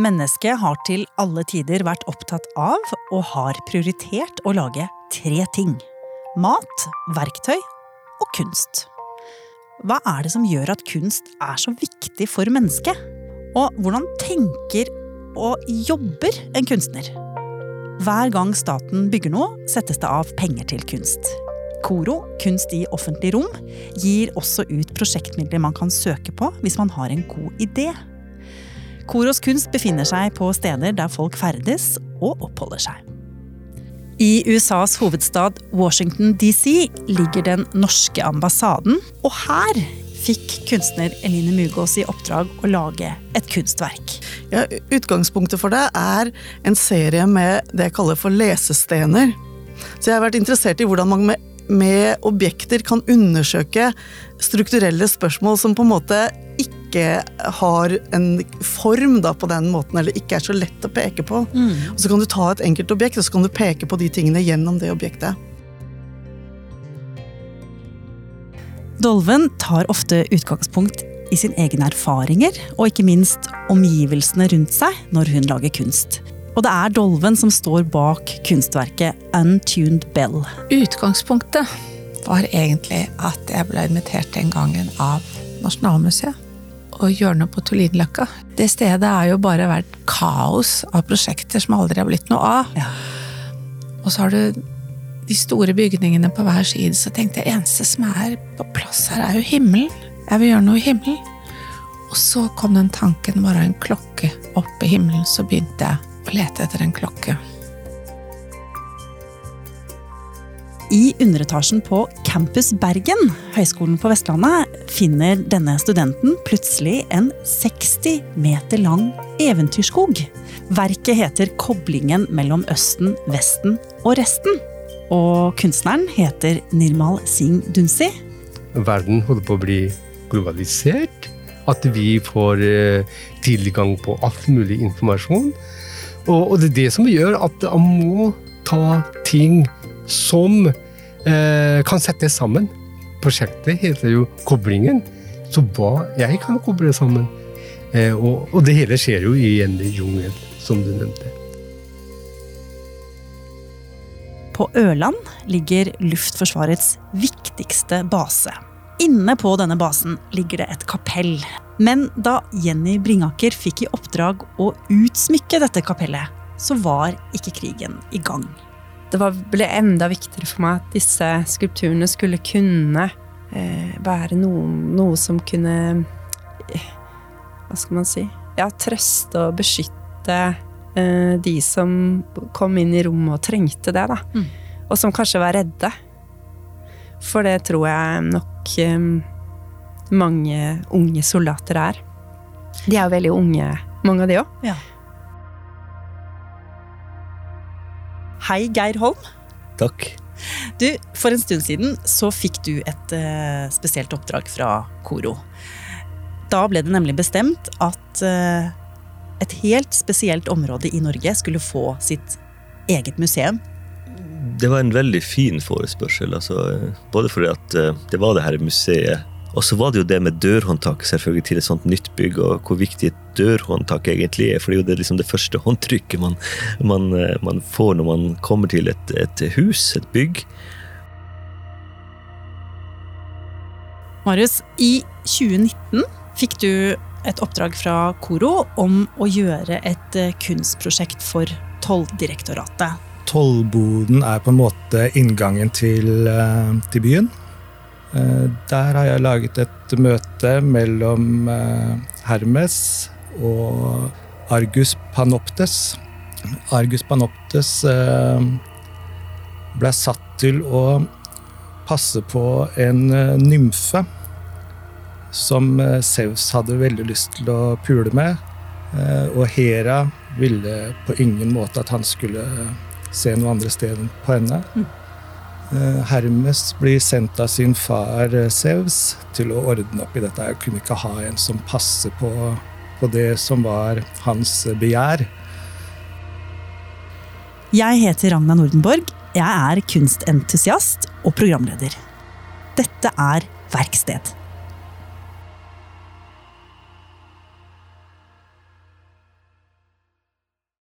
Mennesket har til alle tider vært opptatt av, og har prioritert, å lage tre ting. Mat, verktøy og kunst. Hva er det som gjør at kunst er så viktig for mennesket? Og hvordan tenker og jobber en kunstner? Hver gang staten bygger noe, settes det av penger til kunst. KORO, Kunst i offentlig rom, gir også ut prosjektmidler man kan søke på hvis man har en god idé. Koros kunst befinner seg på steder der folk ferdes og oppholder seg. I USAs hovedstad Washington DC ligger den norske ambassaden, og her fikk kunstner Eline Mugås i oppdrag å lage et kunstverk. Ja, utgangspunktet for det er en serie med det jeg kaller for lesestener. Så jeg har vært interessert i hvordan man med, med objekter kan undersøke strukturelle spørsmål som på en måte ikke har en form da, på den måten, eller ikke er så lett å peke på. Mm. Og Så kan du ta et enkelt objekt og så kan du peke på de tingene gjennom det objektet. Dolven tar ofte utgangspunkt i sine egne erfaringer, og ikke minst omgivelsene rundt seg når hun lager kunst. Og det er Dolven som står bak kunstverket Untuned Bell. Utgangspunktet var egentlig at jeg ble invitert den gangen av Nasjonalmuseet og gjøre noe på Tullinløkka. Det stedet har jo bare vært kaos av prosjekter som aldri har blitt noe av. Ja. Og så har du de store bygningene på hver side, så tenkte jeg eneste som er på plass her, er jo himmelen. Jeg vil gjøre noe i himmelen. Og så kom den tanken, bare en klokke oppe i himmelen, så begynte jeg å lete etter en klokke. I underetasjen på Campus Bergen, Høgskolen på Vestlandet, finner denne studenten plutselig en 60 meter lang eventyrskog. Verket heter 'Koblingen mellom Østen, Vesten og resten'. Og kunstneren heter Nirmal Singh Dunsi. Verden holder på å bli globalisert. At vi får eh, tilgang på alt mulig informasjon. Og det er det som gjør at man må ta ting som kan settes sammen. Prosjektet heter jo Koblingen, så hva jeg kan koble sammen. Eh, og, og, det hele skjer jo i en jungel, som du nevnte. På Ørland ligger Luftforsvarets viktigste base. Inne på denne basen ligger det et kapell. Men da Jenny Bringaker fikk i oppdrag å utsmykke dette kapellet, så var ikke krigen i gang det var, ble enda viktigere for meg at disse skulpturene skulle kunne eh, være noe, noe, som kunne eh, Hva skal man si Ja, trøste og beskytte eh, de som kom inn i rommet og trengte det, da. Mm. Og som kanskje var redde. For det tror jeg nok eh, mange unge soldater er. De er jo veldig unge, mange av de òg. Ja. Hei, Geir Holm. Takk. Du, For en stund siden så fikk du et uh, spesielt oppdrag fra Koro. Da ble det nemlig bestemt at uh, et helt spesielt område i Norge skulle få sitt eget museum. Det var en veldig fin forespørsel. Altså, både fordi at uh, det var det her museet og så var det jo det med dørhåndtak selvfølgelig til et sånt nytt bygg, og hvor viktig et dørhåndtak egentlig er. For det er jo det, liksom det første håndtrykket man, man, eh, man, får når man kommer til et, et hus, et bygg. Marius, i 2019 fikk du et oppdrag fra Koro om å gjøre et eh, kunstprosjekt for Tolldirektoratet. Tollboden er på en måte inngangen til, eh, til byen. Eh, der har jeg laget et møte mellom eh, Hermes og Argus Panoptes. Argus Panoptes eh, ble satt til å passe på en nymfe som Saus hadde veldig lyst til å pule med. Og Hera ville på ingen måte at han skulle se noe andre sted på henne. Mm. Eh, Hermes blir sendt av sin far Sevs eh, til å ordne opp i dette. Jeg kunne ikke ha en som passer på, på det som var hans begjær. Jeg heter Ragna Nordenborg. Jeg er kunstentusiast og programleder. Dette er Verksted.